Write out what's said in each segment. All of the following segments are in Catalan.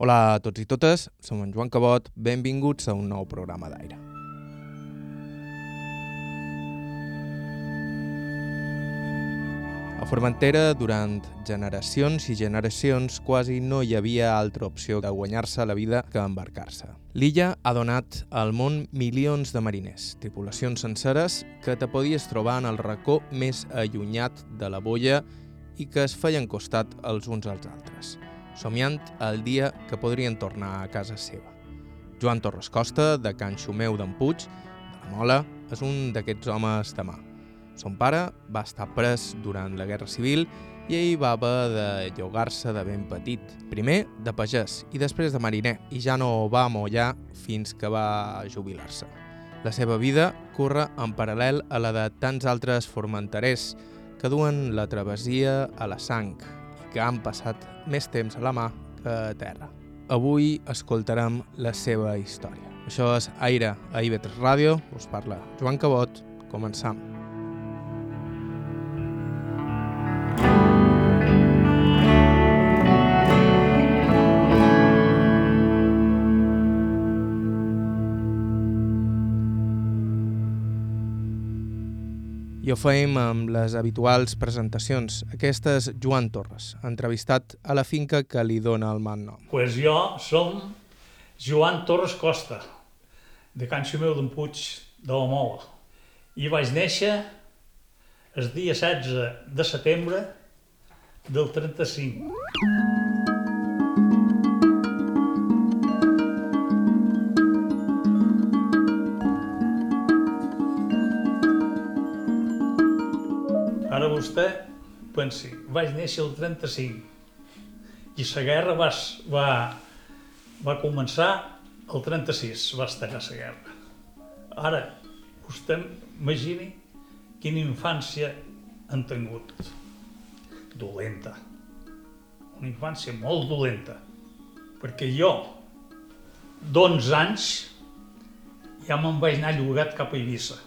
Hola a tots i totes, som en Joan Cabot, benvinguts a un nou programa d'aire. A Formentera, durant generacions i generacions, quasi no hi havia altra opció que guanyar-se la vida que embarcar-se. L'illa ha donat al món milions de mariners, tripulacions senceres que te podies trobar en el racó més allunyat de la boia i que es feien costat els uns als altres, somiant el dia que podrien tornar a casa seva. Joan Torres Costa, de Can Xumeu d'en Puig, de la Mola, és un d'aquests homes de mà. Son pare va estar pres durant la Guerra Civil i ell va haver de llogar-se de ben petit. Primer de pagès i després de mariner, i ja no va mollar fins que va jubilar-se. La seva vida corre en paral·lel a la de tants altres formenterers que duen la travessia a la sang i que han passat més temps a la mà que a terra. Avui escoltarem la seva història. Això és Aire a IB3 Ràdio, us parla Joan Cabot, començam. Ho feim amb les habituals presentacions. Aquesta és Joan Torres, entrevistat a la finca que li dona el mal nom. Pues jo som Joan Torres Costa, de Can Xumeu d'en Puig de la Mola. I vaig néixer el dia 16 de setembre del 35. Vostè pensi, vaig néixer el 35 i la guerra va, va, va començar el 36, va estallar la guerra. Ara, vostè imagini quina infància han tingut. Dolenta. Una infància molt dolenta. Perquè jo, d'11 anys, ja me'n vaig anar llogat cap a Eivissa.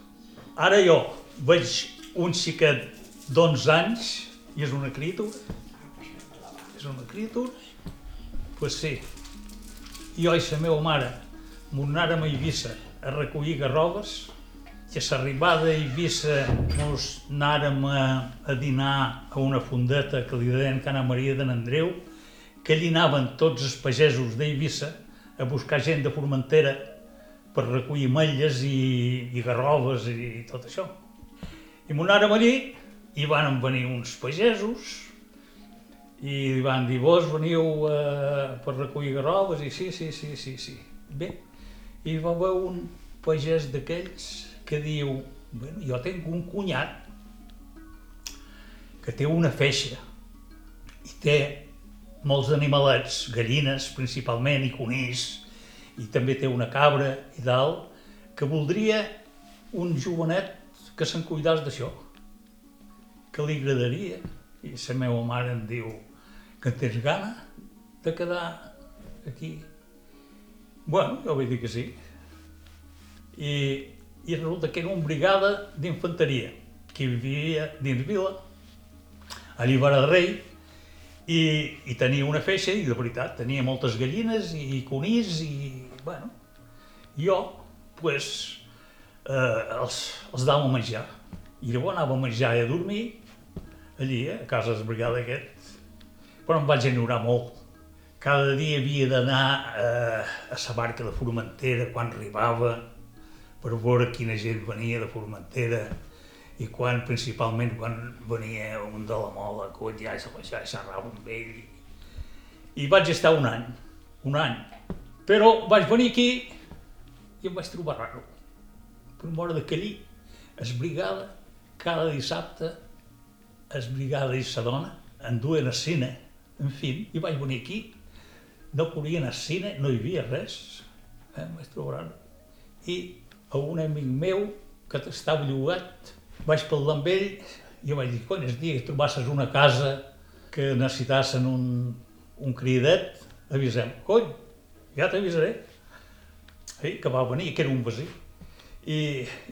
Ara jo veig un xiquet d'11 anys i és una criatura. És una criatura. Doncs pues sí. Jo i la meva mare m'ho anàrem a Eivissa a recollir garroves i a l'arribada a Eivissa mos anàrem a, a dinar a una fondeta que li deien Cana Maria de Andreu, que allí anaven tots els pagesos d'Eivissa a buscar gent de Formentera per recollir metlles i, i garroves i tot això. I m'ho anàrem allí i van venir uns pagesos i van dir, vos veniu eh, per recollir garroves? I sí, sí, sí, sí, sí. Bé, i va haver un pagès d'aquells que diu, bueno, jo tinc un cunyat que té una feixa i té molts animalets, gallines principalment i conills, i també té una cabra i dalt, que voldria un jovenet que se'n cuidàs d'això, que li agradaria. I la meva mare em diu que tens gana de quedar aquí. Bueno, jo vaig dir que sí. I, i resulta que era una brigada d'infanteria que vivia dins vila, a Llibara Rei, i, i tenia una feixa, i de veritat, tenia moltes gallines i conills, i, bueno, jo, pues, eh, els, els dava a menjar. I llavors anava a menjar i a dormir, allí, eh, a casa de la brigada aquest, però em vaig enyorar molt. Cada dia havia d'anar eh, a la barca de Formentera quan arribava, per veure quina gent venia de Formentera, i quan, principalment, quan venia un de la mola, que ja ja xerrava amb ell. I vaig estar un any, un any. Però vaig venir aquí i em vaig trobar raro. Per mort de allí, es brigada, cada dissabte, es brigada i sa dona, en duen al cine, en fi, i vaig venir aquí, no corrien al cine, no hi havia res, eh, vaig trobar. I a un amic meu que estava llogat, vaig parlar amb ell i vaig dir, cony, el dia que trobasses una casa que necessitassin un, un cridet, avisem. Cony, ja t'avisaré. Sí, que va venir, que era un vecí. I,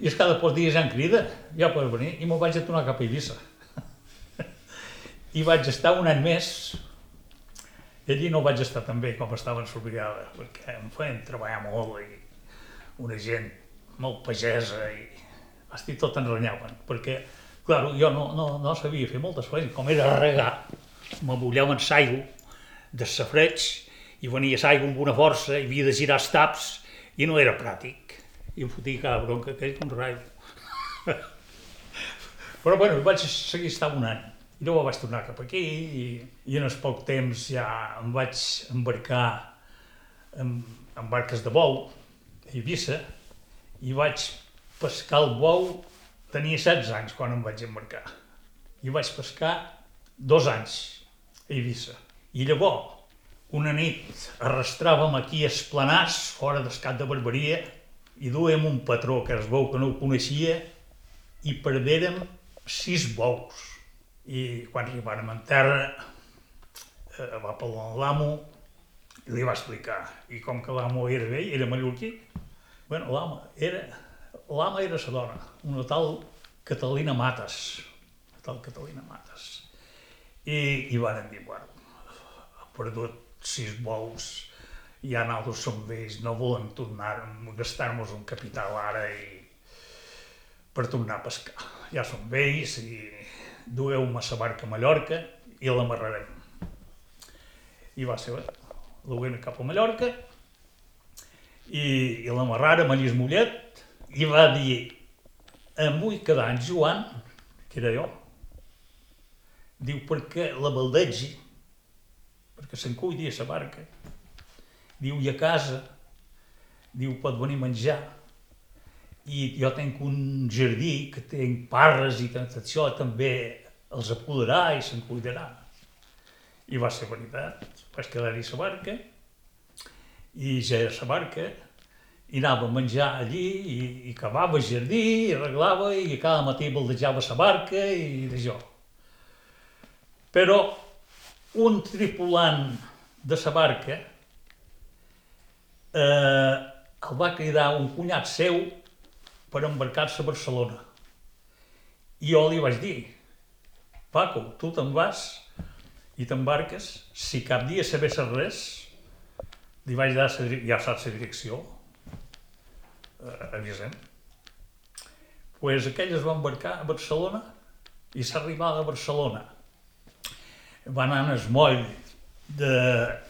i és cada pocs dies ja em crida, ja pots venir, i me'n vaig a tornar cap a Eivissa. I vaig estar un any més, allí no vaig estar tan bé com estava en Subirada, perquè em feien treballar molt i una gent molt pagesa i estic tot enrenyaven, perquè, clar, jo no, no, no sabia fer moltes feines, com era regar, m'abullaven s'aigua de safreig i venia l'aigua amb una força i havia de girar els taps i no era pràtic. I em fotia cada bronca aquell com rai. Però bueno, vaig seguir estar un any. I llavors vaig tornar cap aquí i, i en el poc temps ja em vaig embarcar en, en barques de bou a Eivissa i vaig pescar el bou, tenia 16 anys quan em vaig embarcar. I vaig pescar dos anys a Eivissa. I llavors, una nit, arrastràvem aquí a Esplanàs, fora d'escat de Barberia, i duem un patró que es veu que no ho coneixia, i perdérem sis bous. I quan arribàrem en terra, eh, va parlar amb l'amo i li va explicar. I com que l'amo era vell, era mallorquí, bueno, l'amo era, l'ama era sa dona, una tal Catalina Mates, una tal Catalina Mates. I, i van dir, bueno, ha perdut sis bous, ja nosaltres som vells, no volem tornar, gastar-nos un capital ara i per tornar a pescar. Ja som vells i dueu-me la barca a Mallorca i l'amarrarem. I va ser, duguem cap a Mallorca i, i l'amarràrem a Llis Mollet i va dir, vull quedar en Joan, que era jo, diu, perquè la baldegi, perquè se'n cuidi a la barca, diu, i a casa, diu, pot venir a menjar, i jo tenc un jardí que tenc parres i tot això, també els apoderà i se'n cuidarà. I va ser veritat, vaig quedar-hi la barca, i ja era la barca, i anava a menjar allí, i, i cavava el jardí, i arreglava, i cada matí baldejava la barca, i d'això. Però un tripulant de la barca eh, el va cridar un cunyat seu per embarcar-se a Barcelona. I jo li vaig dir, Paco, tu te'n vas i t'embarques, si cap dia sabessis res, li vaig dar, sa, ja saps la direcció, eh, avisem. pues aquell es va embarcar a Barcelona i s'ha arribat a Barcelona. Va anar en el moll de,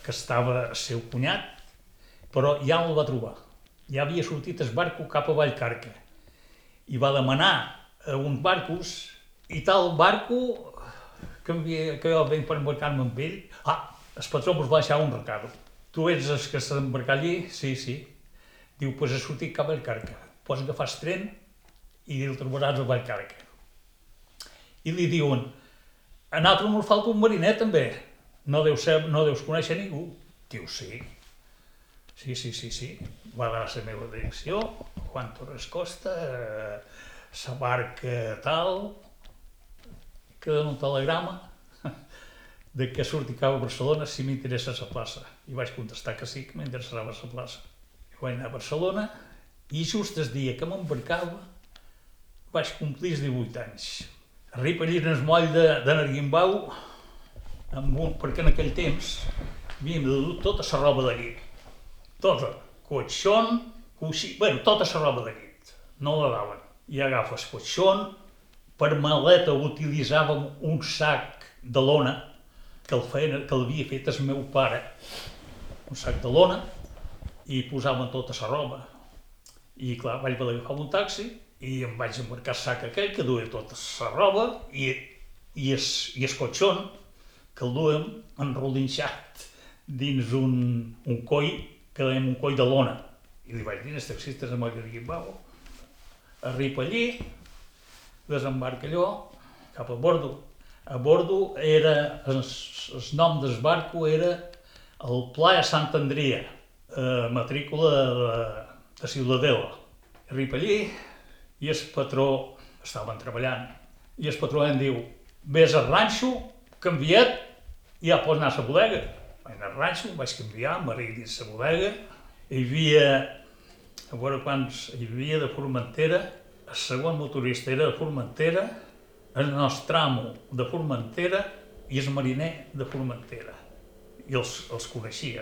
que estava el seu cunyat, però ja no el va trobar. Ja havia sortit el barco cap a Vallcarca i va demanar a uns barcos i tal barco que, havia, que jo per embarcar-me amb ell, ah, el patró us va deixar un recado. Tu ets el que s'ha d'embarcar allí? Sí, sí. Diu, pues ha sortit cap a Vallcarca. Pots agafar el tren i el trobaràs a Vallcarca. I li diuen, a nosaltres ens falta un mariner també. No deus, ser, no deus conèixer ningú. Diu, sí. Sí, sí, sí, sí. Va dar la meva direcció, Juan Torres Costa, eh, sa barca tal, queda un telegrama de que surti cap a Barcelona si m'interessa la plaça. I vaig contestar que sí, que m'interessava la plaça. I vaig anar a Barcelona i just el dia que m'embarcava vaig complir els 18 anys. Arriba allí en el moll de, de Narguimbau, amb un, perquè en aquell temps havíem de dur tota la roba de. Tota. Coixón, coixí, bueno, tota la roba de llit. No la daven. I agafes coixón, per maleta utilitzàvem un sac de lona que el feien, que l'havia fet el meu pare, un sac de lona, i posàvem tota la roba. I clar, vaig haver d'agafar un taxi i em vaig embarcar el sac aquell que duia tota la roba i, i, es, i el cotxon que el duem enrodinxat dins un, un coll que dèiem un coll de lona. I li vaig dir als taxistes amb el que digui, vau, arriba allí, desembarca allò, cap a bordo. A bordo era, el, nom del barco era el Playa Sant Andria, eh, matrícula de, de Ciudadela. Arriba allí i el patró, estaven treballant, i el patró em diu, vés al ranxo, canviat, i ja pots anar a la bodega. Anar al ranxo, vaig canviar, m'arribi dins la bodega, hi havia, a veure quants, hi havia de Formentera, el segon motorista era de Formentera, el Nostramo de Formentera i el mariner de Formentera. i els, els coneixia.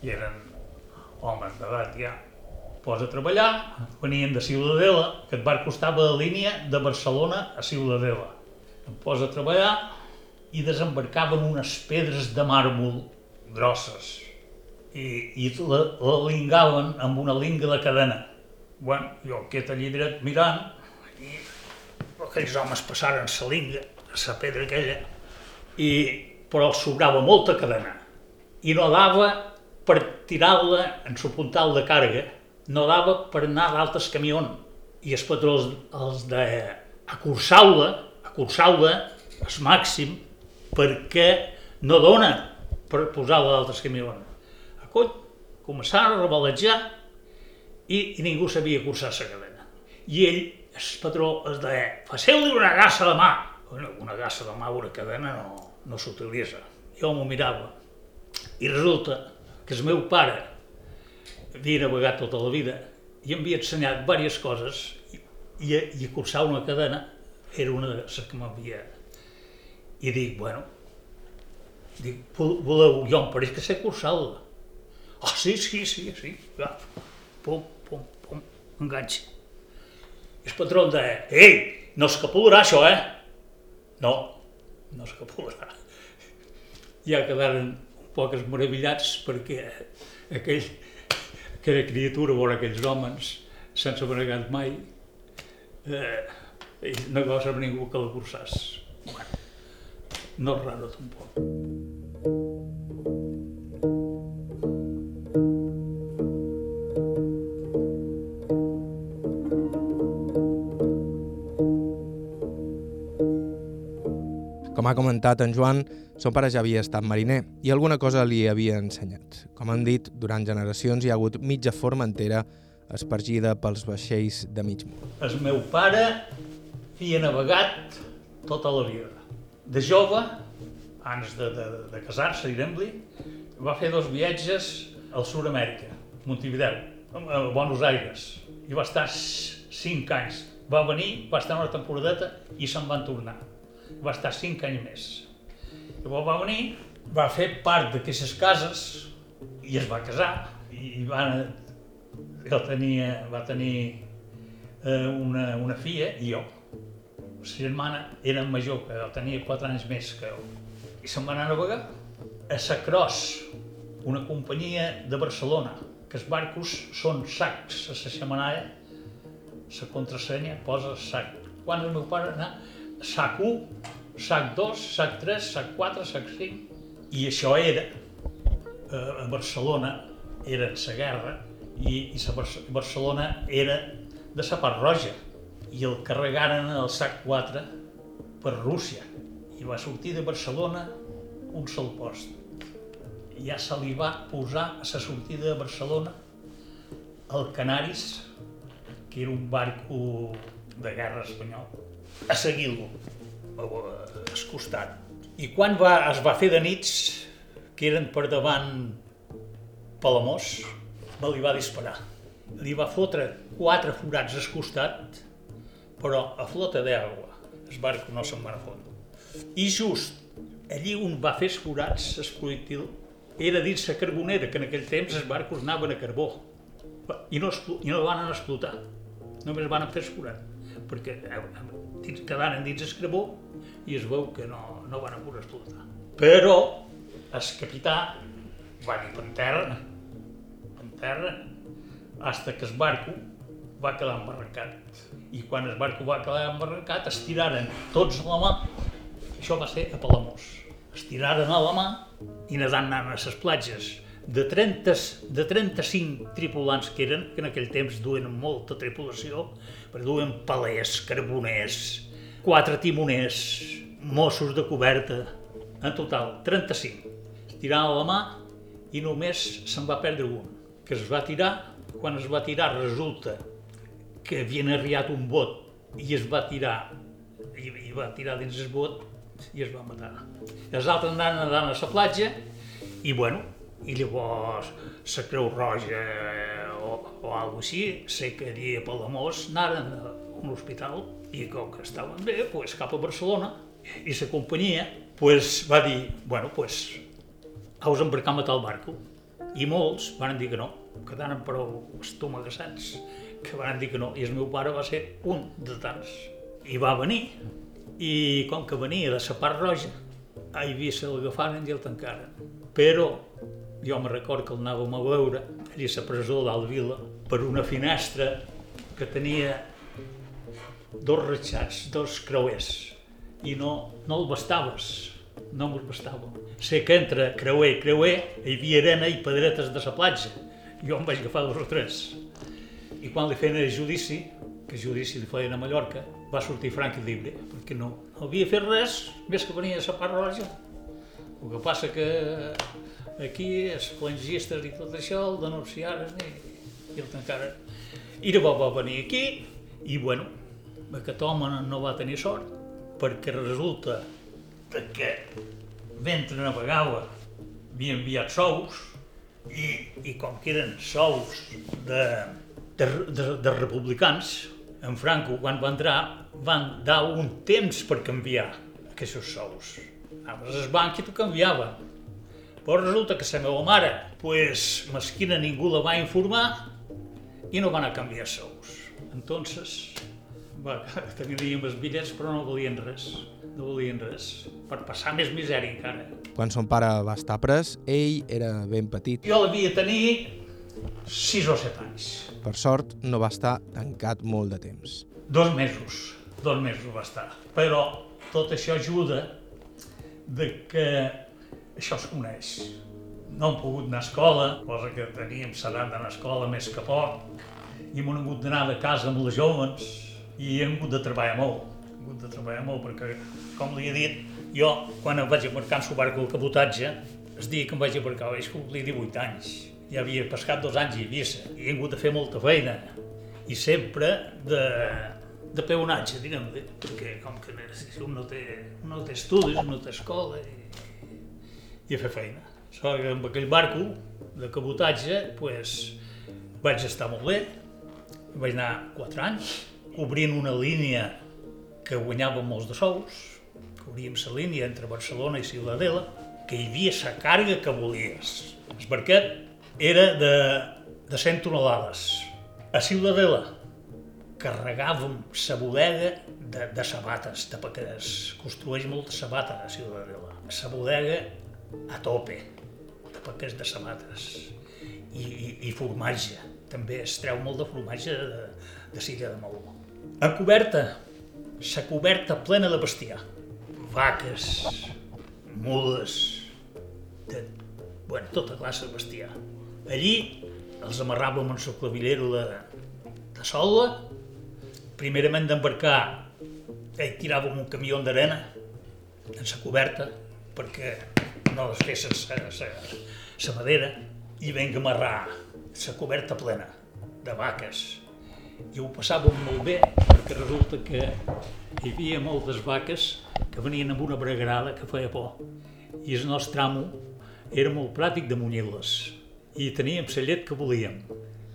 I eren homes d'edat ja. Posa a treballar, venien de Ciutadela, que et va costar la línia de Barcelona a Ciutadela. Em posa a treballar i desembarcaven unes pedres de màrmol grosses i, i la, la lingaven amb una linga de cadena. Bueno, jo aquest allí dret mirant i aquells homes passaren la linga, la pedra aquella, i, però els sobrava molta cadena i no dava per tirar-la en su puntal de càrrega, no dava per anar d'altres camions. I els patrons els de acursar-la, acursar-la al màxim, perquè no dona per posar-la d'altres camions. A coll, començaven a rebalejar i, i ningú sabia cursar la cadena. I ell, el patró, es deia, faceu-li una gassa de mà. Bueno, una gassa de mà, una cadena no, no s'utilitza. Jo m'ho mirava i resulta que el meu pare havia navegat tota la vida i em havia ensenyat diverses coses i, i, i cursar una cadena era una de les que m'havia... I dic, bueno, dic, voleu, jo em pareix que sé cursar-la. Ah, oh, sí, sí, sí, sí, va, pum, pum, pum, enganxa. El patró deia, ei, no escapularà això, eh? No, no escapularà. Ja quedaren poques meravillats perquè aquell, aquella criatura, veure aquells homes, sense bregat mai, eh, no va ser ningú que la cursàs. Bueno, no és raro tampoc. Com ha comentat en Joan, son pare ja havia estat mariner i alguna cosa li havia ensenyat. Com han dit, durant generacions hi ha hagut mitja forma entera espargida pels vaixells de mig món. El meu pare havia navegat tota la vida. De jove, abans de, de, de casar-se, direm-li, va fer dos viatges al Sud-amèrica, Montevideo, a Buenos Aires, i va estar cinc anys. Va venir, va estar una temporadeta i se'n van tornar va estar cinc anys més. Llavors va venir, va fer part d'aquestes cases i es va casar i va, ell tenia, va tenir eh, una, una filla i jo. La germana era major que jo, tenia quatre anys més que jo. I se'n va anar a navegar a Sacros, una companyia de Barcelona, que els barcos són sacs a la xamanalla, la contrasenya posa sac. Quan el meu pare anà sac 1, sac 2, sac 3, sac 4, sac 5, i això era, eh, a Barcelona, era en guerra, i, i la Barcelona era de la part roja, i el carregaren al sac 4 per Rússia, i va sortir de Barcelona un sol post. Ja se li va posar a la sortida de Barcelona el Canaris, que era un barco de guerra espanyol, a seguir-lo, al costat. I quan va, es va fer de nits, que eren per davant Palamós, me li va disparar. Li va fotre quatre forats al costat, però a flota d'aigua. Se'n va a fons. I just allí on va fer els forats, el projectil, era dins la carbonera, que en aquell temps els barcos anaven a carbó. I no, i no van explotar, només van fer el forat perquè dins, quedaren dins el cremó i es veu que no, no van poder explotar. Però el capità va dir per terra, per terra, hasta que el barco va quedar embarrancat. I quan el barco va quedar embarrancat, es tiraren tots a la mà, això va ser a Palamós, es tiraren a la mà i nedant anant a les platges de, 30, de 35 tripulants que eren, que en aquell temps duen molta tripulació, perquè duen palers, carboners, quatre timoners, Mossos de coberta, en total 35. Es tiraven la mà i només se'n va perdre un, que es va tirar, quan es va tirar resulta que havien arriat un bot i es va tirar, i, i va tirar dins el bot i es va matar. Els altres anaven nedant a la platja i bueno, i llavors la Creu Roja o, o alguna així, sé que allí a Palamós anaren a un hospital i com que estaven bé, pues, cap a Barcelona i la companyia pues, va dir, bueno, pues, aus embarcam a tal barco. I molts van dir que no, quedaren prou estomagassats, que van dir que no. I el meu pare va ser un de tants. I va venir, i com que venia de la part roja, a Eivissa l'agafaren i el tancaren. Però jo me record que el anàvem a veure allà a la presó d'Alt Vila per una finestra que tenia dos ratxats, dos creuers, i no, no el bastaves, no me'l bastava. Sé que entre creuer i creuer hi havia arena i pedretes de la platja. Jo em vaig agafar dos o tres. I quan li feien el judici, que judici li feien a Mallorca, va sortir franc i llibre, perquè no, no havia fet res més que venia a la part roja. El que passa que aquí els plangistes i tot això el denunciaren i, i el tancaren. I llavors va venir aquí i, bueno, aquest home no va tenir sort perquè resulta que mentre navegava havia enviat sous i, i com que eren sous de, de, de, de republicans, en Franco, quan va entrar, van dar un temps per canviar aquests sous. Anaves al banc i t'ho canviaven. Però resulta que la meva mare, pues, mesquina ningú la va informar i no van a canviar sous. Entonces, va, teníem els bitllets però no volien res, no volien res, per passar més misèria encara. Quan son pare va estar pres, ell era ben petit. Jo l'havia tenir 6 o 7 anys. Per sort, no va estar tancat molt de temps. Dos mesos, dos mesos va estar. Però tot això ajuda de que això es coneix. No hem pogut anar a escola, cosa que teníem sedat d'anar a escola més que poc, i hem hagut d'anar de casa amb les joves, i hem hagut de treballar molt. Hem hagut de treballar molt perquè, com li he dit, jo, quan em vaig embarcar en barco el cabotatge, el dia que em vaig embarcar vaig complir 18 anys. Ja havia pescat dos anys a Eivissa i he hagut de fer molta feina. I sempre de, de peonatge, diguem perquè com que un no té, no té estudis, no té escola i, i a fer feina. So, amb aquell barco de cabotatge pues, vaig estar molt bé, vaig anar 4 anys, cobrint una línia que guanyava molts de sous, cobríem la línia entre Barcelona i Ciutadella, que hi havia la càrrega que volies. El barquet era de, de 100 tonelades. A Ciutadella carregàvem la bodega de, de sabates, de, perquè es construeix molta sabata a Ciutadella. La bodega a tope, de paquets de sabates i, i, i formatge. També es treu molt de formatge de, de Silla de Maó. A coberta, la coberta plena de bestiar. Vaques, mules, de, bueno, tota classe de bestiar. Allí els amarràvem en la clavillera de, de sola primerament d'embarcar ell tirava un camió d'arena en la coberta perquè no es fes la madera i venga a amarrar la coberta plena de vaques. I ho passàvem molt bé perquè resulta que hi havia moltes vaques que venien amb una bregarada que feia por. I el nostre amo era molt pràctic de munyir-les i teníem la llet que volíem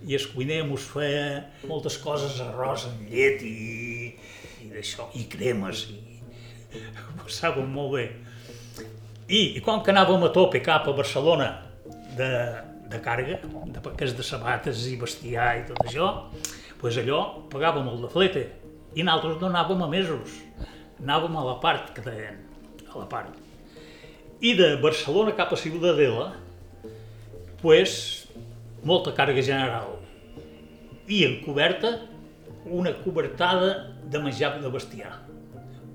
i el cuiner mos feia moltes coses, arròs amb llet i, i d'això, i cremes, i ho passàvem molt bé. I, I quan que anàvem a tope cap a Barcelona de, de càrrega, de paquets de sabates i bestiar i tot això, pues allò pagàvem el de flete i nosaltres no anàvem a mesos, anàvem a la part que deien, a la part. I de Barcelona cap a Ciutadella, pues, molta càrrega general i en coberta una cobertada de menjar de bestiar.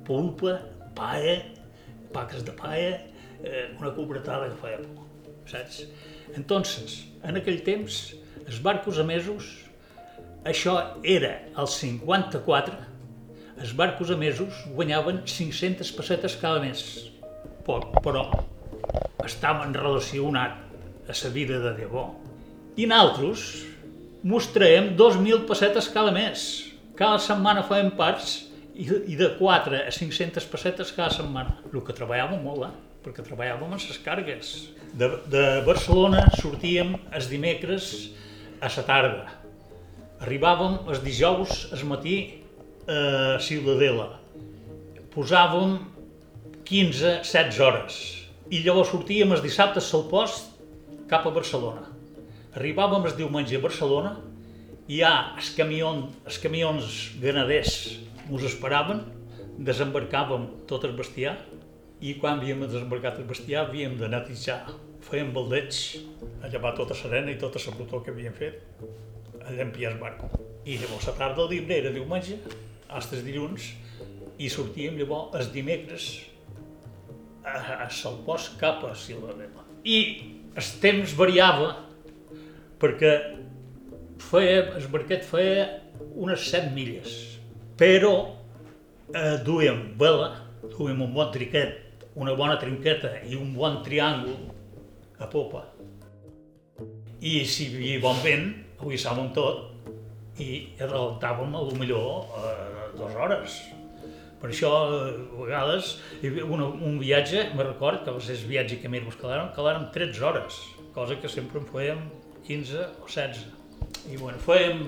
Polpa, paia, paques de paia, eh, una cobertada que feia por, saps? Entonces, en aquell temps, els barcos emesos, això era el 54, els barcos emesos guanyaven 500 pessetes cada mes. Poc, però estaven relacionat a la vida de debò. I nosaltres mostrem 2.000 pessetes cada mes. Cada setmana fem parts i de 4 a 500 pessetes cada setmana. El que treballàvem molt, eh? Perquè treballàvem en les cargues. De, de Barcelona sortíem els dimecres a la tarda. Arribàvem els dijous al matí a Ciutadella. Posàvem 15-16 hores I llavors sortíem els dissabtes al post cap a Barcelona. Arribàvem el diumenge a Barcelona i ja els, camion, els camions ganaders ens esperaven, desembarcàvem tot el bestiar i quan havíem desembarcat el bestiar havíem de netejar. Fèiem baldeig, a llevar tota serena i tota la brutó que havíem fet, a llampiar el barco. I llavors la tarda del dia era diumenge, fins el dilluns, i sortíem llavors els dimecres a, a Salpós cap a Ciutadella. I el temps variava perquè feia, el barquet feia unes 7 milles, però eh, duíem vela, duíem un bon triquet, una bona trinqueta i un bon triàngul a popa. I si hi havia bon vent, ho hissàvem tot i adelantàvem a lo millor eh, dues hores, per això, a vegades, un, un viatge, me record que va ser el viatge que més quedàrem, quedàrem 13 hores, cosa que sempre en fèiem 15 o 16. I bueno, fèiem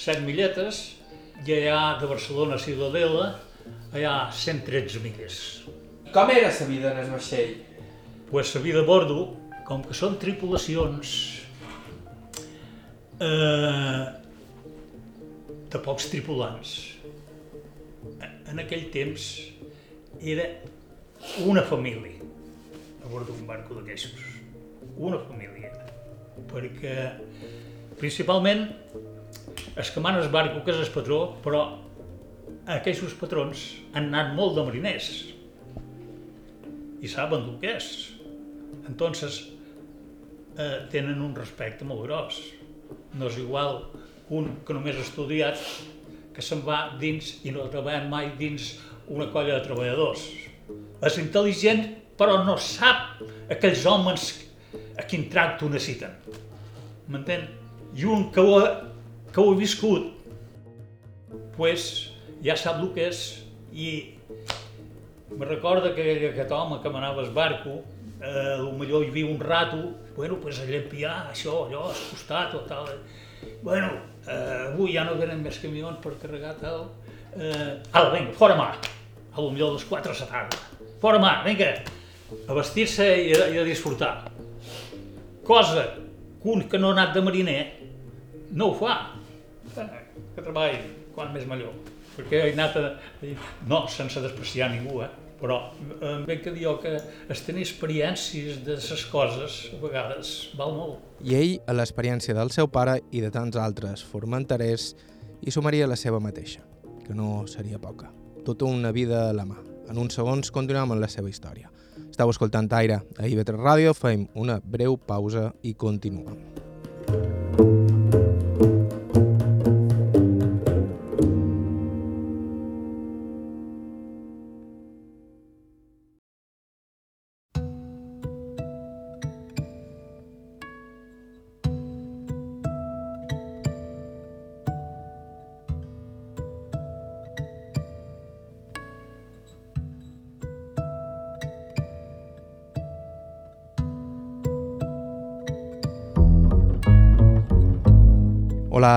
7 milletes, i allà de Barcelona a Ciutadella, allà 113 milles. Com era la vida en el vaixell? Pues la vida a bordo, com que són tripulacions eh, de pocs tripulants, en aquell temps era una família a bord d'un barco d'aquestos. Una família. Perquè principalment es que mana el barco que és el patró, però aquests patrons han anat molt de mariners i saben el que és. Entonces eh, tenen un respecte molt gros. No és igual un que només ha estudiat que se'n va dins i no ha treballat mai dins una colla de treballadors. És intel·ligent, però no sap aquells homes a quin tracte ho necessiten. M'entén? I un que ho ha, que ho ha viscut, pues, ja sap el que és i me recorda que aquest home que manava el barco, eh, millor hi havia un rato, bueno, pues a llampiar això, allò, al costat o tal. Bueno, eh, avui ja no venen més camions per carregar tal. Eh, ala, vinga, fora mà, a lo millor les 4 de tarda. Fora mà, vinga, a vestir-se i, a, i a disfrutar. Cosa que un que no ha anat de mariner no ho fa. Eh, que treballi, quan més millor. Perquè he anat a... No, sense despreciar ningú, eh? Però em ve que dir que es tenir experiències de les coses a vegades val molt. I ell, a l'experiència del seu pare i de tants altres formenterers, hi sumaria la seva mateixa, que no seria poca. Tota una vida a la mà. En uns segons continuem amb la seva història. Estau escoltant Aire a IB3 Ràdio, fem una breu pausa i continuem. Hola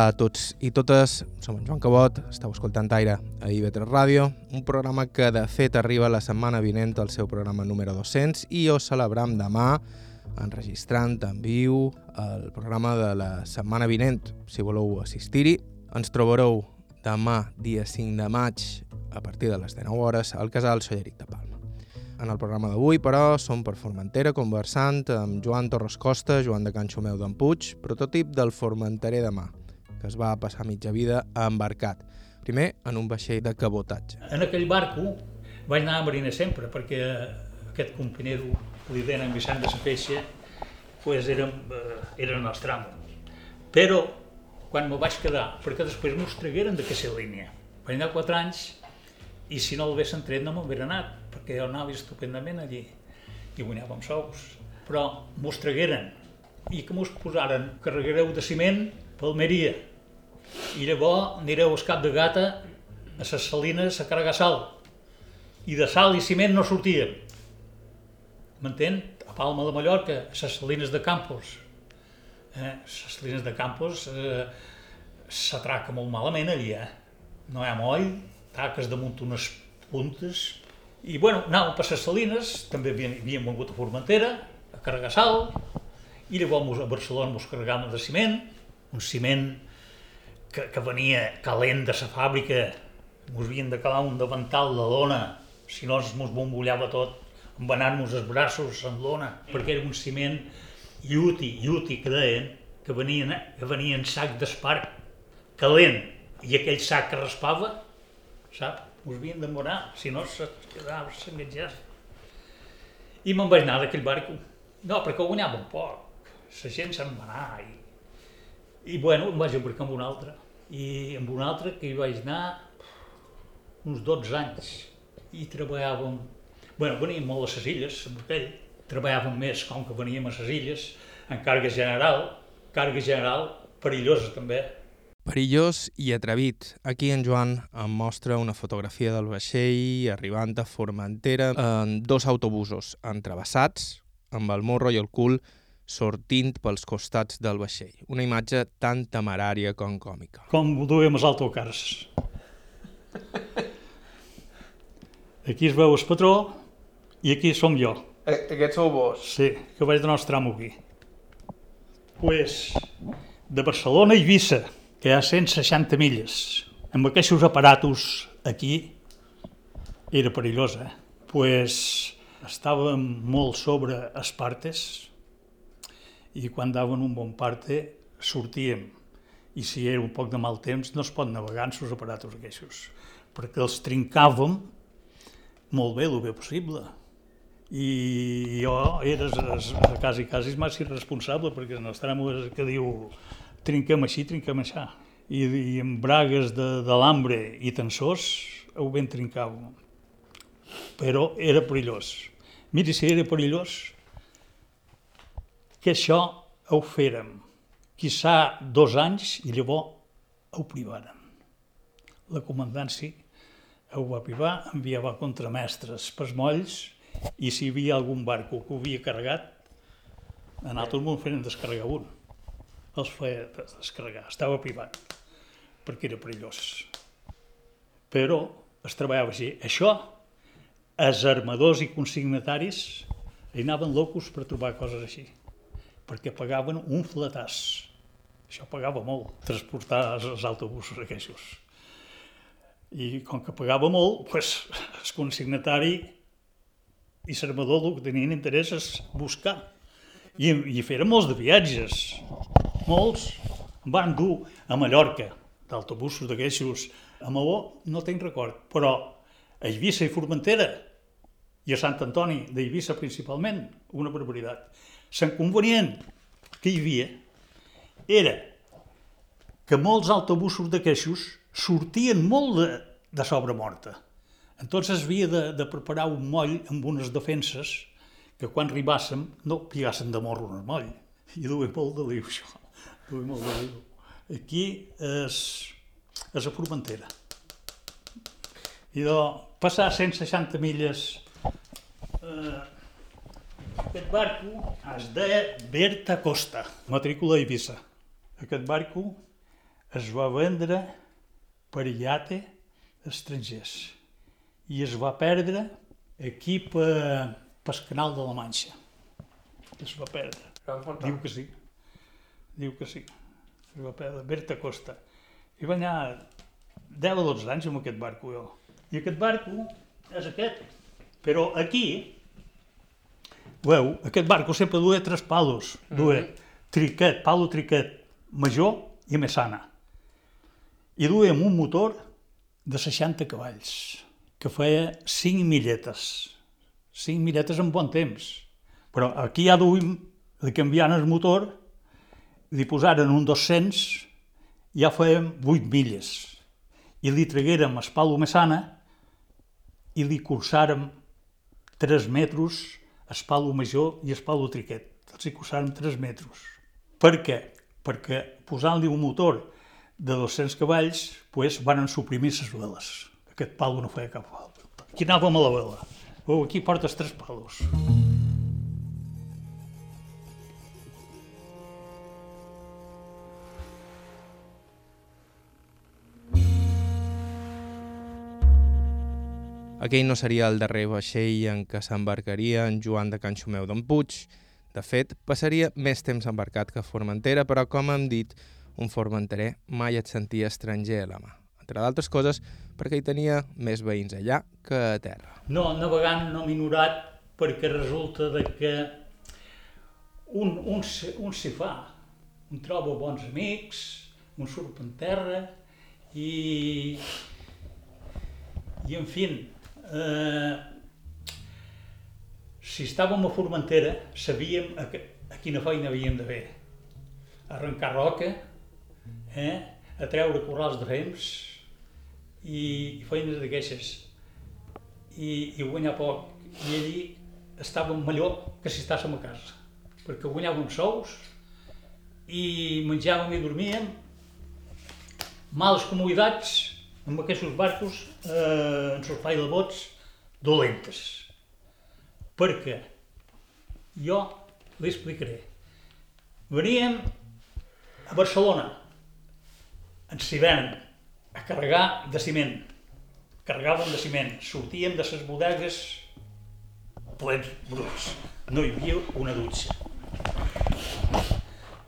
a tots i totes, som en Joan Cabot, estàu escoltant Aire a IB3 Ràdio, un programa que de fet arriba la setmana vinent al seu programa número 200 i ho celebram demà enregistrant en viu el programa de la setmana vinent, si voleu assistir-hi. Ens trobareu demà, dia 5 de maig, a partir de les 19 hores, al Casal Solleric de Palma. En el programa d'avui, però, som per Formentera conversant amb Joan Torres Costa, Joan de Can Xumeu d'en Puig, prototip del Formenterer demà que es va passar mitja vida embarcat. Primer, en un vaixell de cabotatge. En aquell barco vaig anar a mariner sempre, perquè aquest compinero, li deien en Vicent de la Feixa, pues era, eh, era el nostre amo. Però, quan me vaig quedar, perquè després m'ho tragueren de aquesta línia. Vaig anar quatre anys i si no l'haguessin tret no m'hauria anat, perquè jo anava estupendament allí i guanyàvem sous. Però m'ho tragueren i que m'ho posaren, carregareu de ciment Palmeria. I llavors anireu al cap de gata a les salines a carregar sal. I de sal i ciment no sortíem. M'entén? A Palma de Mallorca, a les salines de Campos. Eh? Les salines de Campos eh, s'atraca molt malament allí, eh? No hi ha moll, taques damunt unes puntes, I, bueno, anàvem per les Salines, també havíem, havíem a Formentera, a carregar sal, i llavors a Barcelona ens carregàvem de ciment, un ciment que, que venia calent de la fàbrica, ens havien de calar un davantal de lona, si no ens bombollava tot, embanant-nos els braços en lona, perquè era un ciment iuti, iuti, que deien, que venien, que venien sac d'esparc calent, i aquell sac que raspava, sap? us havien morar, si no se quedava s'engatjar. I me'n vaig anar d'aquell barco. No, perquè guanyava un poc. La gent se'n va anar. I, I bueno, em vaig embarcar amb un altre. I amb un altre que hi vaig anar uns 12 anys. I treballàvem... bueno, veníem molt a les illes, amb aquell. Treballàvem més com que veníem a les illes, en càrrega general, càrrega general perillosa també, Perillós i atrevit. Aquí en Joan em mostra una fotografia del vaixell arribant a Formentera en dos autobusos entrevessats, amb el morro i el cul sortint pels costats del vaixell. Una imatge tan temerària com còmica. Com ho duem els autocars. Aquí es veu el patró i aquí som jo. Aquest sou vos? Sí, que vaig donar el tram aquí. Pues, de Barcelona a Eivissa, que hi ha 160 milles. Amb aquests aparatos aquí era perillós, eh? Pues estàvem molt sobre Espartes i quan daven un bon parte sortíem i si era un poc de mal temps no es pot navegar en els aparatos aquests perquè els trincàvem molt bé, el bé possible i jo era quasi, quasi més irresponsable perquè no estarem que diu trinquem així, trinquem això. I, i amb bragues d'alambre i tensors ho ben trincàvem. Però era perillós. Miri si era perillós que això ho fèrem. Quissà dos anys i llavors ho privaren. La comandància ho va privar, enviava contramestres pels molls i si hi havia algun barco que ho havia carregat, en altres món feren descarregar un els feia descarregar. Estava privat, perquè era perillós. Però es treballava així. Això, els armadors i consignataris hi anaven locos per trobar coses així, perquè pagaven un flatàs. Això pagava molt, transportar els autobusos aquests. I com que pagava molt, pues, el consignatari i l'armador el que tenien interès és buscar. I, i feren molts de viatges molts van dur a Mallorca, d'autobusos d'aquestos. A Maó no tinc record, però a Eivissa i Formentera i a Sant Antoni d'Eivissa principalment, una barbaritat. L'inconvenient que hi havia era que molts autobusos d'aquestos sortien molt de, de sobre morta. Entonces havia de, de preparar un moll amb unes defenses que quan arribàssim no pigassen de morro en el moll. I duia molt de liu, això. Ui, molt bé. Aquí és, és a Formentera. I de passar 160 milles eh, aquest barco es deia Berta Costa, matrícula Eivissa. Aquest barco es va vendre per iate estrangers i es va perdre aquí per, pel canal de la Manxa. Es va perdre. Diu que sí. Diu que sí. Es va perdre. Berta Costa. I va anar 10 o 12 anys amb aquest barco, jo. I aquest barco és aquest. Però aquí, veu, aquest barco sempre duia tres palos. Duia mm -hmm. triquet, palo triquet major i mesana. I duia un motor de 60 cavalls, que feia 5 milletes. 5 milletes en bon temps. Però aquí ja duim, li canviant el motor li posaren un 200, ja fèiem 8 milles. I li traguérem el palo mesana i li cursàrem 3 metres el palo major i el palo triquet. Els hi cursàrem 3 metres. Per què? Perquè posant-li un motor de 200 cavalls, pues, van suprimir les veles. Aquest palo no feia cap falta. Aquí anàvem a la vela. Oh, aquí portes tres palos. Mm. Aquell no seria el darrer vaixell en què s'embarcaria en Joan de Can Xumeu d'en Puig. De fet, passaria més temps embarcat que Formentera, però, com hem dit, un formenterer mai et sentia estranger a la mà. Entre d'altres coses, perquè hi tenia més veïns allà que a terra. No, navegant no minorat perquè resulta de que un, un, un s'hi fa, un troba bons amics, un surt en terra i, i en fi, eh, si estàvem a Formentera sabíem a, a quina feina havíem de fer. Arrencar roca, eh, a treure corrals de fems i, i feines d'aquestes. I, I guanyar poc. I allí estàvem millor que si estàssim a casa, perquè guanyàvem sous i menjàvem i dormíem, males comoditats amb aquests barcos eh, en surfai de bots dolentes. Perquè jo li explicaré. Veníem a Barcelona, ens hi a carregar de ciment. Carregàvem de ciment, sortíem de les bodegues plens bruts. No hi havia una dutxa.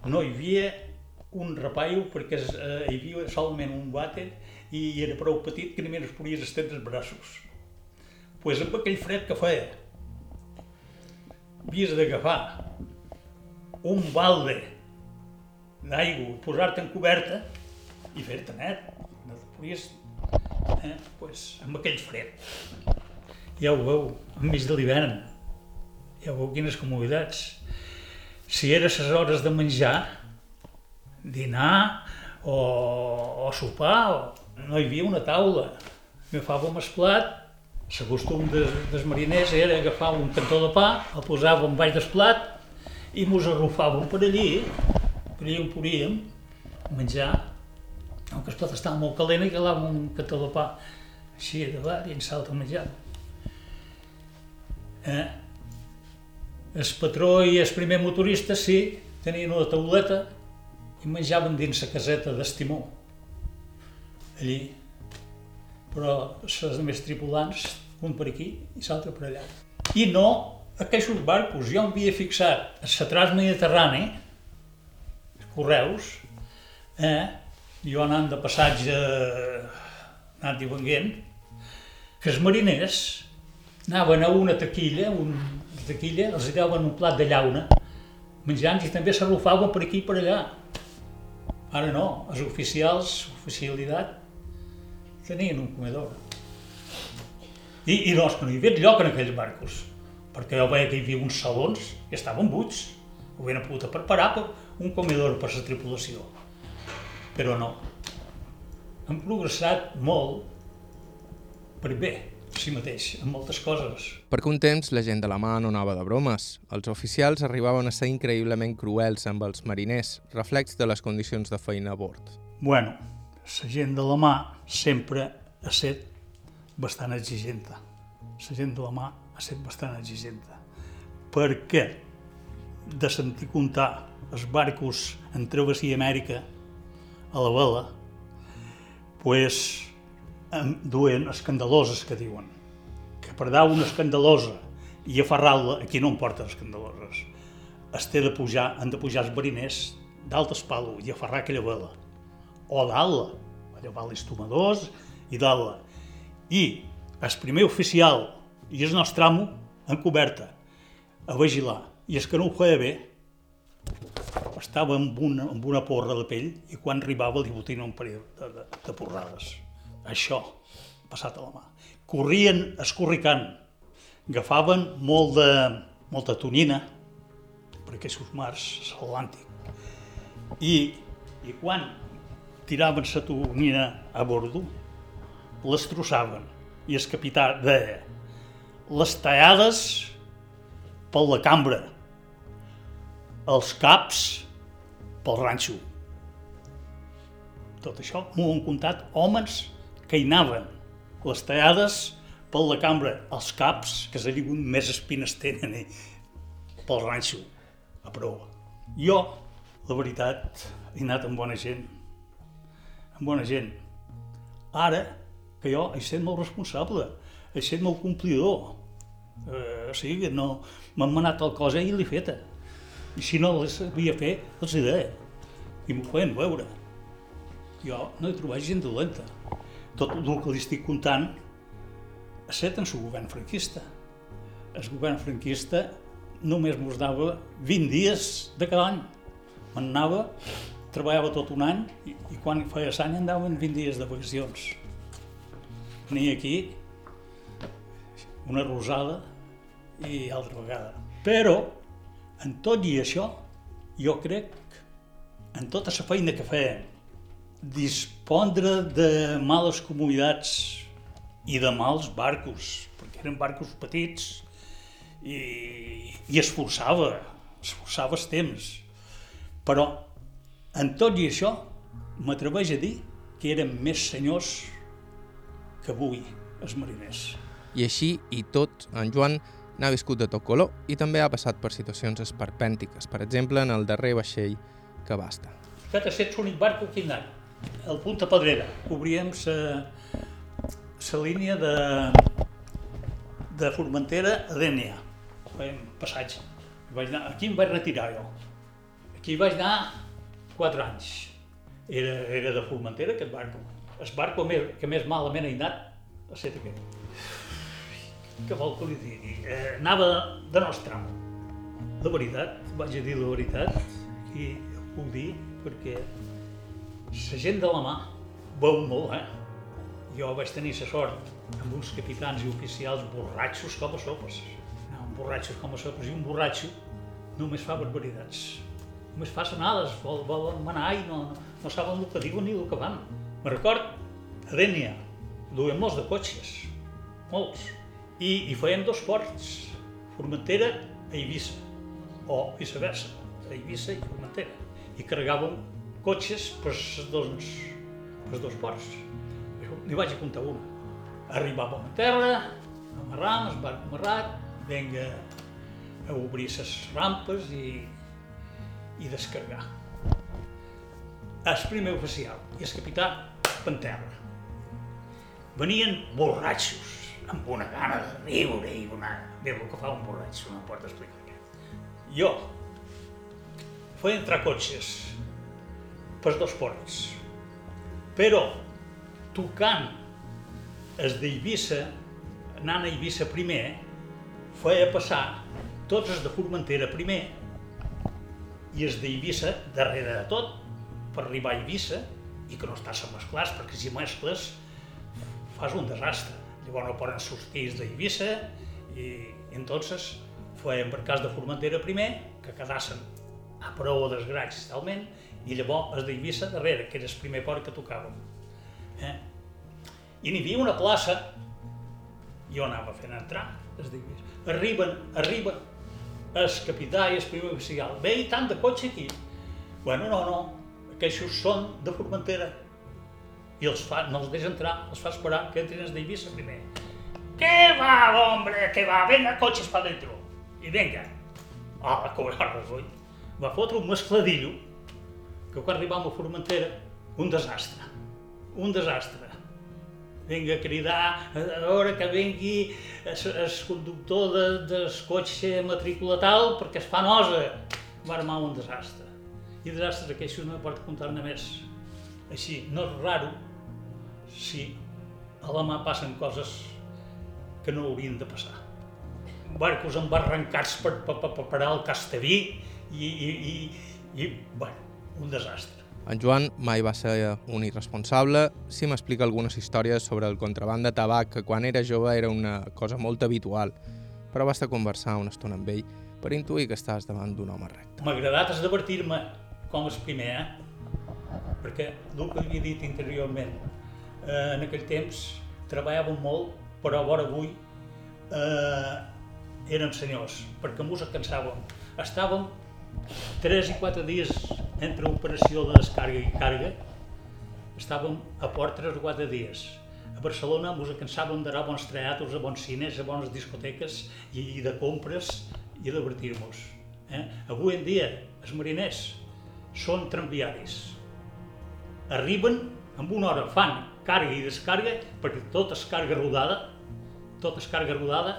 No hi havia un repaio perquè eh, hi havia solament un vàter i era prou petit que només es podies estendre els braços. Doncs pues amb aquell fred que feia, havies d'agafar un balde d'aigua, posar-te en coberta i fer-te net. No te podies... Eh? Pues, amb aquell fred. Ja ho veu, enmig de l'hivern. Ja veu quines comoditats. Si era les hores de menjar, dinar o, o sopar, o, no hi havia una taula. Agafàvem el plat, el costum des, dels mariners era agafar un cantó de pa, el posàvem baix del plat i mos arrufàvem per allí, per allí on podíem menjar. Aunque el plat estava molt calent i calàvem un cantó de pa així davant i en salta menjar. Eh? El patró i el primer motorista, sí, tenien una tauleta i menjaven dins la caseta d'estimó. Allí. Però els més tripulants, un per aquí i l'altre per allà. I no aquests barcos. Jo em havia fixat a la transmediterrani, correus, eh? jo anant de passatge, anant i venguent, que els mariners anaven a una taquilla, un, taquilla, els daven un plat de llauna, menjant i també s'arrufaven per aquí i per allà. Ara no, els oficials, oficialitat, tenien un comedor. I, i és que no hi havia lloc en aquells barcos, perquè jo veia que hi havia uns salons i estaven buits. Ho havien pogut preparar per un comedor per la tripulació. Però no. Han progressat molt per bé, si mateix, en moltes coses. Perquè un temps la gent de la mà no anava de bromes. Els oficials arribaven a ser increïblement cruels amb els mariners, reflex de les condicions de feina a bord. Bueno, la gent de la mà sempre ha estat bastant exigenta. La gent de la mà ha estat bastant exigenta. Perquè de sentir comptar els barcos en travessia Amèrica a la vela, pues, duen escandaloses que diuen. Que per dar una escandalosa i aferrar-la, aquí no em porten escandaloses, es té de pujar, han de pujar els mariners dalt el palo i aferrar aquella vela. O dalt-la, allò els tomadors i dalt-la. I el primer oficial i el nostre amo en coberta a vigilar. I és que no ho feia bé, estava amb una, amb una porra de pell i quan arribava li botina un parell de, de, de porrades. Això, passat a la mà. Corrien escorricant, agafaven molt de, molta tonina, per aquests mars, l'Atlàntic, i, i quan tiraven la tonina a bordo, les trossaven i el capità deia les tallades per la cambra, els caps pel ranxo. Tot això m'ho han contat homes que hi anaven. Les tallades per la cambra, els caps, que s'ha digut més espines tenen, eh? pel ranxo, a prova. Jo, la veritat, he anat amb bona gent. Amb bona gent. Ara, que jo he estat molt responsable. això és molt complidor. Eh, o sigui que no... M'han manat el cosa i l'he feta. I si no les havia fet, els he deia. I m'ho feien veure. Jo no he trobat gent dolenta. Tot el que li estic contant a set en el govern franquista. El govern franquista només mos dava 20 dies de cada any. Me'n anava, treballava tot un any i, i quan feia l'any andaven 20 dies de vacacions. Venia aquí, una rosada i altra vegada. Però, en tot i això, jo crec, en tota la feina que feien, dispondre de males comunitats i de mals barcos, perquè eren barcos petits, i, i esforçava, esforçava els temps. Però, en tot i això, m'atreveix a dir que eren més senyors que avui, els mariners. I així i tot, en Joan n'ha viscut de tot color i també ha passat per situacions esperpèntiques, per exemple, en el darrer vaixell que va estar. Aquest ha estat l'únic barco que he anat, el Punta Pedrera. Cobríem la línia de, de Formentera a Dènia. Fèiem passatge. Vaig anar, aquí em vaig retirar jo. Aquí vaig anar quatre anys. Era, era de Formentera aquest barco. El barco que més malament he anat ha estat aquest que vol que li digui? Eh, anava de nostre amo. La veritat, vaig a dir la veritat, i ho puc dir perquè la gent de la mà veu molt, eh? Jo vaig tenir la sort amb uns capitans i oficials borratxos com a sopes. No, borratxos com a sopes i un borratxo només fa barbaritats. Només fa sanades, vol, volen manar i no, no, no saben el que diuen ni el que van. Me record, a Dènia, duien molts de cotxes, molts i, i fèiem dos ports, Formentera a Eivissa, o viceversa, a Eivissa i Formentera. I carregàvem cotxes per dos, per dos ports. N'hi vaig a comptar una. Arribàvem a terra, amarram, es barc amarrat, venga a obrir les rampes i, i descarregar. El primer oficial i el capità per terra. Venien borratxos, amb una gana de riure i una... Bé, el que fa un borratxo, no pot explicar què. Jo feia entrar cotxes per dos ports, però tocant els d'Eivissa, anant a Eivissa primer, feia passar tots els de Formentera primer i els d'Eivissa darrere de tot per arribar a Eivissa i que no estàs mesclats, perquè si mescles fas un desastre. Llavors no poden sortir d'Eivissa i, entonces fue per cas de Formentera primer, que quedassen a prou o desgraig talment, i llavors els d'Eivissa darrere, que era el primer port que tocàvem. Eh? I n'hi havia una plaça, jo anava fent entrar, els d'Eivissa. Arriben, arriben, el capità i el primer oficial, ve i tant de cotxe aquí. Bueno, no, no, aquests són de Formentera, i els fa, no els deixa entrar, els fa esperar que entrin els d'Eivissa primer. ¿Qué va, hombre? ¿Qué va? Venga, coches para dentro. I venga. Ah, la cobrarra, oi? Va fotre un mescladillo que quan arribàvem a Formentera, un desastre. Un desastre. Vinga a cridar, a veure que vengui el conductor de, del cotxe matrícula tal perquè es fa nosa. Va armar un desastre. I desastres aquests no pot contar-ne més. Així, no és raro si a la mà passen coses que no haurien de passar. Barcos embarrancats per, per, per, per parar el Castellí i, i, i, i bueno, un desastre. En Joan mai va ser un irresponsable. Si m'explica algunes històries sobre el contraband de tabac, que quan era jove era una cosa molt habitual, però basta conversar una estona amb ell per intuir que estàs davant d'un home recte. M'ha agradat esdevertir-me com el primer, eh? perquè el que havia dit interiorment, eh, en aquell temps treballàvem molt, però a vora avui eh, érem senyors, perquè ens cansàvem. Estàvem 3 i 4 dies entre operació de descàrrega i càrrega, estàvem a port 3 o 4 dies. A Barcelona ens cansàvem d'anar a bons teatres, a bons cines, a bones discoteques i, de compres i divertir-nos. Eh? Avui en dia, els mariners són tramviaris. Arriben, amb una hora fan càrrega i descàrrega, perquè tot és càrrega rodada, tota es càrrega rodada,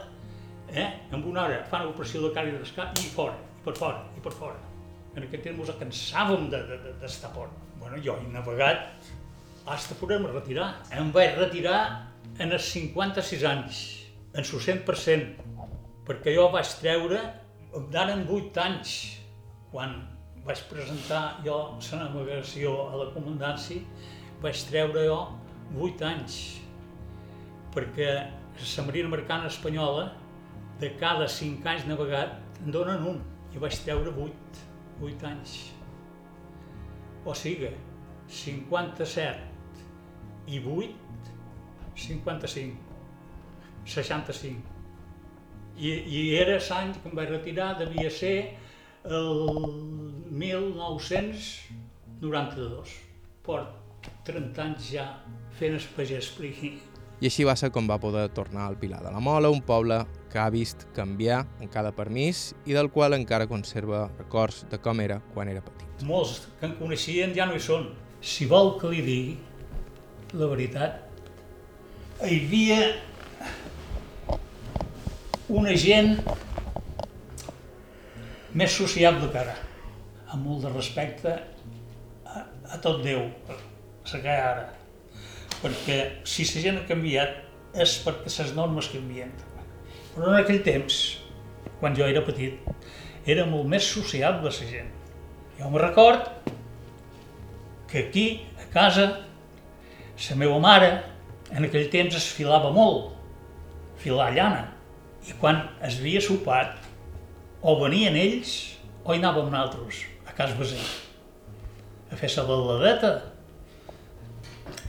eh? en una hora fan l'operació de càrrega i fora, i per fora, i per fora. En aquest temps ens cansàvem d'estar de, de, de port. Bueno, jo he navegat fins poder-me retirar. Em vaig retirar en els 56 anys, en el 100%, perquè jo vaig treure, d'ara 8 anys, quan vaig presentar jo la navegació a la comandància, vaig treure jo 8 anys, perquè la Marina Mercant Espanyola, de cada 5 anys navegat, en donen un, i vaig treure 8, 8 anys. O sigui, 57 i 8, 55, 65. I, i era l'any que em vaig retirar, devia ser el 1992. Porto 30 anys ja fent el pagès. I així va ser com va poder tornar al Pilar de la Mola, un poble que ha vist canviar en cada permís i del qual encara conserva records de com era quan era petit. Molts que en coneixien ja no hi són. Si vol que li digui la veritat, hi havia una gent més sociable que ara, amb molt de respecte a, a tot Déu, la que ara. Perquè si la gent ha canviat és perquè les normes canvien. Però en aquell temps, quan jo era petit, era molt més sociable la gent. Jo me record que aquí, a casa, la meva mare, en aquell temps es filava molt, filar llana. I quan es havia sopat, o venien ells o hi anàvem nosaltres, a casa veí, a fer la balladeta.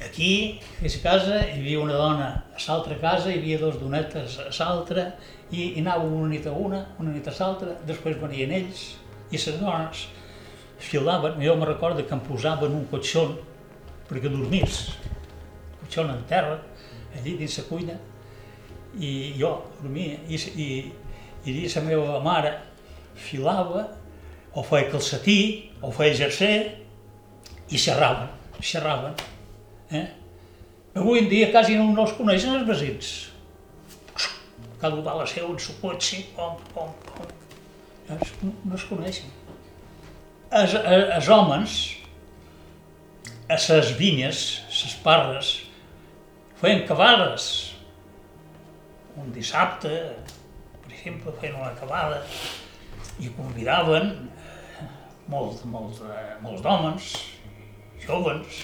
Aquí, la casa, hi havia una dona, a l'altra casa hi havia dos donetes a l'altra, i, i anàvem una nit a una, una nit a l'altra, després venien ells, i les dones filaven, jo me recordo que em posaven un cotxon perquè dormís, cotxon en terra, allí dins la cuina, i jo dormia, i, i, i la meva mare filava, o feia calcetí, o feia jersey, i xerraven, xerraven. Eh? Avui en dia quasi no, no es coneixen els un va a la seva, en su cotxe, pom, pom, pom. No es, coneixen. Els, els homes, a les vinyes, les parres, feien cavades. Un dissabte, exemple, feien una acabada i convidaven eh, molts, molts, eh, molts d'homes, jovens,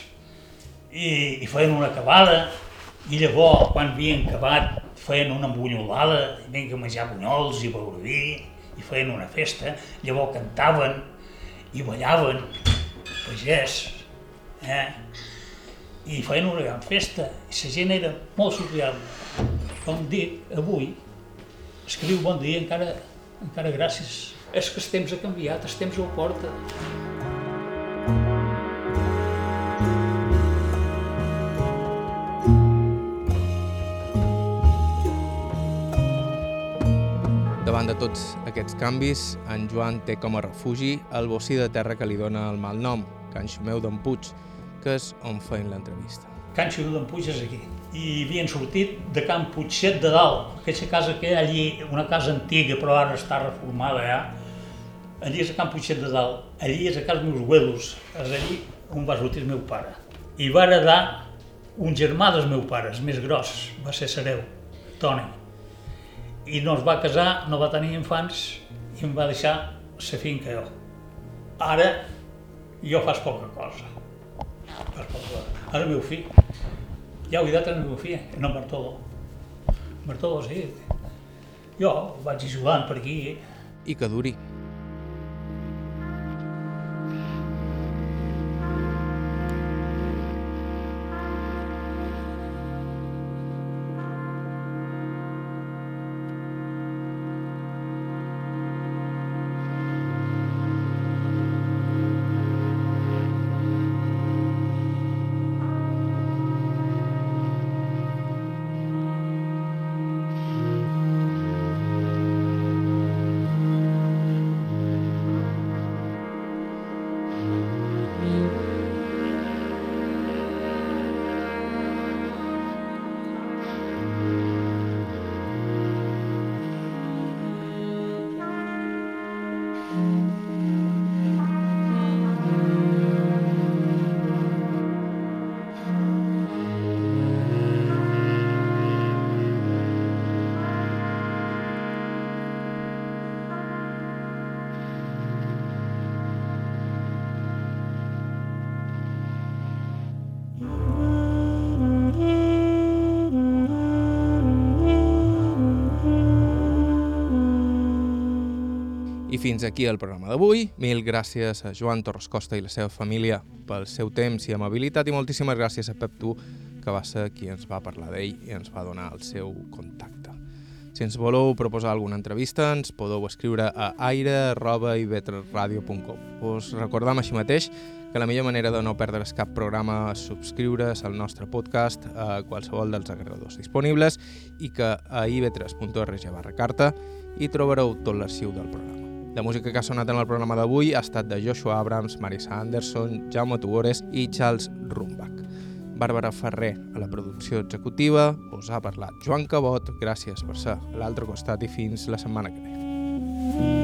i, i feien una acabada i llavors, quan havien acabat, feien una embunyolada, i venien a menjar bunyols i beure vi, i feien una festa, llavors cantaven i ballaven, pagès, eh? i feien una gran festa, i la gent era molt sociable. Com dic, avui, escriu bon dia encara, encara gràcies. És que els temps ha canviat, els temps ho porta. Tots aquests canvis, en Joan té com a refugi el bocí de terra que li dona el mal nom, Can Xumeu d'en Puig, que és on feien l'entrevista. Can Xumeu d'en Puig és aquí i havien sortit de Can Puigset de Dalt, aquesta casa que hi ha allí, una casa antiga però ara està reformada ja, allí és a Can Puigset de Dalt, allí és a casa meus abuelos, és allí on va sortir el meu pare. I va heredar un germà del meu pare, el més gros, va ser Sereu, Toni. I no es va casar, no va tenir infants i em va deixar la finca jo. Ara jo faig poca cosa. Fas poca cosa. Ara el meu fill ja ho he dit a la meva filla, no Bartolo. Bartolo, sí. Jo vaig jugant per aquí. I que duri. Fins aquí el programa d'avui. Mil gràcies a Joan Torres Costa i la seva família pel seu temps i amabilitat i moltíssimes gràcies a Pep Tu, que va ser qui ens va parlar d'ell i ens va donar el seu contacte. Si ens voleu proposar alguna entrevista, ens podeu escriure a aire.ivetresradio.com. Us recordam així mateix que la millor manera de no perdre's cap programa és subscriure's al nostre podcast a qualsevol dels agregadors disponibles i que a ib3.org barra carta hi trobareu tot l'arxiu del programa. La música que ha sonat en el programa d'avui ha estat de Joshua Abrams, Marisa Anderson, Jaume Tugores i Charles Rumbach. Bàrbara Ferrer a la producció executiva, us ha parlat Joan Cabot, gràcies per ser a l'altre costat i fins la setmana que ve.